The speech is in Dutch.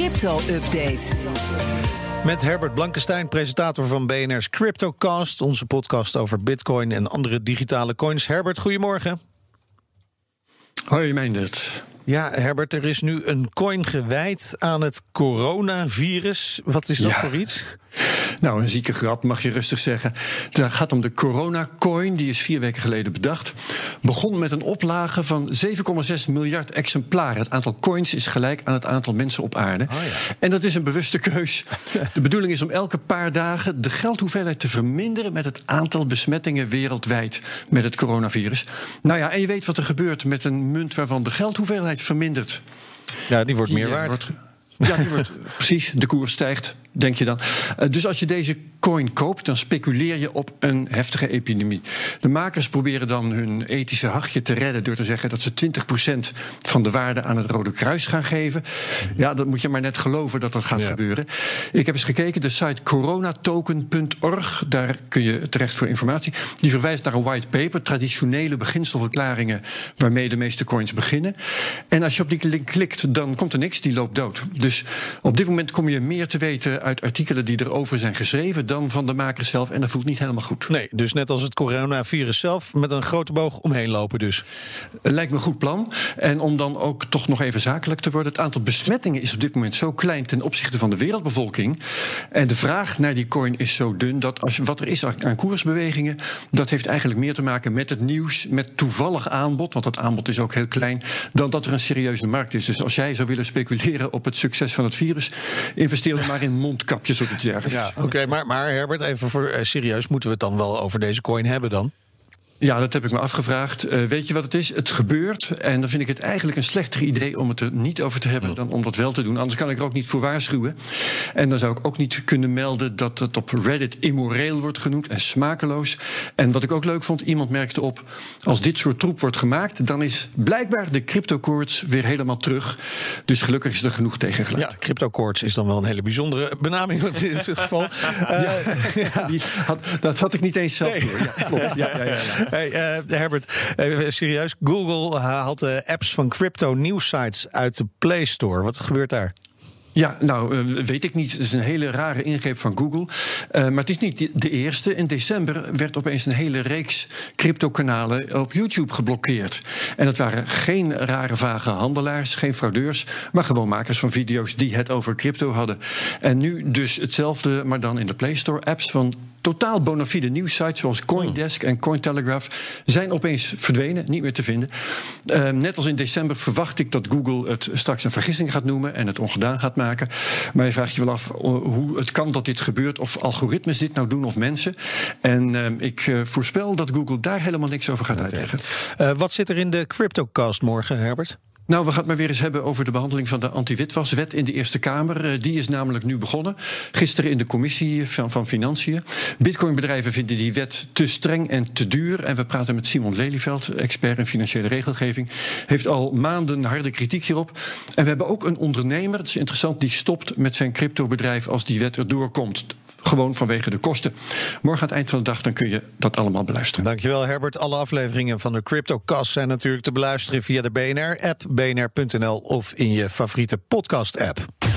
crypto-update. Met Herbert Blankenstein, presentator van BNR's CryptoCast, onze podcast over Bitcoin en andere digitale coins. Herbert, goedemorgen. Hoi, Meindert. Ja, Herbert, er is nu een coin gewijd aan het coronavirus. Wat is dat Ja. voor iets? Nou, een zieke grap, mag je rustig zeggen. Het gaat om de Corona-coin, die is vier weken geleden bedacht. Begon met een oplage van 7,6 miljard exemplaren. Het aantal coins is gelijk aan het aantal mensen op aarde. Oh ja. En dat is een bewuste keus. De bedoeling is om elke paar dagen de geldhoeveelheid te verminderen... met het aantal besmettingen wereldwijd met het coronavirus. Nou ja, en je weet wat er gebeurt met een munt waarvan de geldhoeveelheid vermindert. Ja, die wordt meer Die, eh, waard. wordt- ja, die wordt, precies. De koers stijgt, denk je dan. Eh, dus als je deze coin koopt, dan speculeer je op een heftige epidemie. De makers proberen dan hun ethische hachje te redden door te zeggen dat ze 20% van de waarde aan het Rode Kruis gaan geven. Ja, dat moet je maar net geloven dat dat gaat Ja. gebeuren. Ik heb eens gekeken, de site coronatoken.org, daar kun je terecht voor informatie. Die verwijst naar een white paper, traditionele beginselverklaringen waarmee de meeste coins beginnen. En als je op die link klikt, dan komt er niks, die loopt dood. Dus op dit moment kom je meer te weten uit artikelen die erover zijn geschreven dan van de makers zelf. En dat voelt niet helemaal goed. Nee, dus net als het coronavirus zelf, met een grote boog omheen lopen dus. Het lijkt me een goed plan. En om dan ook toch nog even zakelijk te worden. Het aantal besmettingen is op dit moment zo klein ten opzichte van de wereldbevolking. En de vraag naar die coin is zo dun dat als wat er is aan koersbewegingen. dat heeft eigenlijk meer te maken met het nieuws, met toevallig aanbod. Want dat aanbod is ook heel klein. dan dat er een serieuze markt is. Dus als jij zou willen speculeren op het succes van het virus. investeer dan maar in mondkapjes of iets dergelijks. Ja, oké, maar, maar Herbert, even voor eh, serieus, moeten we het dan wel over deze coin hebben dan? Ja, dat heb ik me afgevraagd. Eh, weet je wat het is? Het gebeurt. En dan vind ik het eigenlijk een slechter idee om het er niet over te hebben dan om dat wel te doen. Anders kan ik er ook niet voor waarschuwen. En dan zou ik ook niet kunnen melden dat het op Reddit immoreel wordt genoemd en smakeloos. En wat ik ook leuk vond, iemand merkte op: als dit soort troep wordt gemaakt, dan is blijkbaar de cryptocourts weer helemaal terug. Dus gelukkig is er genoeg tegen gelaten. Ja, cryptocourts is dan wel een hele bijzondere benaming in dit geval. Eh, Die had, dat had ik niet eens zelf Nee. door. Ja, klopt. Ja, ja, ja, ja. Hey, eh, Herbert, serieus. Google haalt de apps van crypto nieuwsites uit de Play Store. Wat gebeurt daar? Ja, nou, eh, weet ik niet. Het is een hele rare ingreep van Google. Eh, maar het is niet de eerste. In december werd opeens een hele reeks cryptokanalen op YouTube geblokkeerd. En dat waren geen rare, vage handelaars, geen fraudeurs, maar gewoon makers van video's die het over crypto hadden. En nu dus hetzelfde, maar dan in de Play Store. Apps van totaal bona fide nieuwsites zoals Coindesk en Cointelegraph zijn opeens verdwenen, niet meer te vinden. Eh, net als in december verwacht ik dat Google het straks een vergissing gaat noemen en het ongedaan gaat maken. Maar je vraagt je wel af oh, hoe het kan dat dit gebeurt, of algoritmes dit nou doen of mensen. En eh, ik eh, voorspel dat Google daar helemaal niks over gaat uitleggen. Eh, wat zit er in de CryptoCast morgen, Herbert? Nou, we gaan het maar weer eens hebben over de behandeling van de anti-witwaswet in de Eerste Kamer. Eh, Die is namelijk nu begonnen. Gisteren in de commissie van, van Financiën. Bitcoinbedrijven vinden die wet te streng en te duur. En we praten met Simon Lelyveld, expert in financiële regelgeving. Heeft al maanden harde kritiek hierop. En we hebben ook een ondernemer, dat is interessant, die stopt met zijn cryptobedrijf als die wet erdoor komt. Gewoon vanwege de kosten. Morgen aan het eind van de dag dan kun je dat allemaal beluisteren. Dankjewel, Herbert. Alle afleveringen van de CryptoCast zijn natuurlijk te beluisteren via de BNR-app, bnr.nl of in je favoriete podcast-app.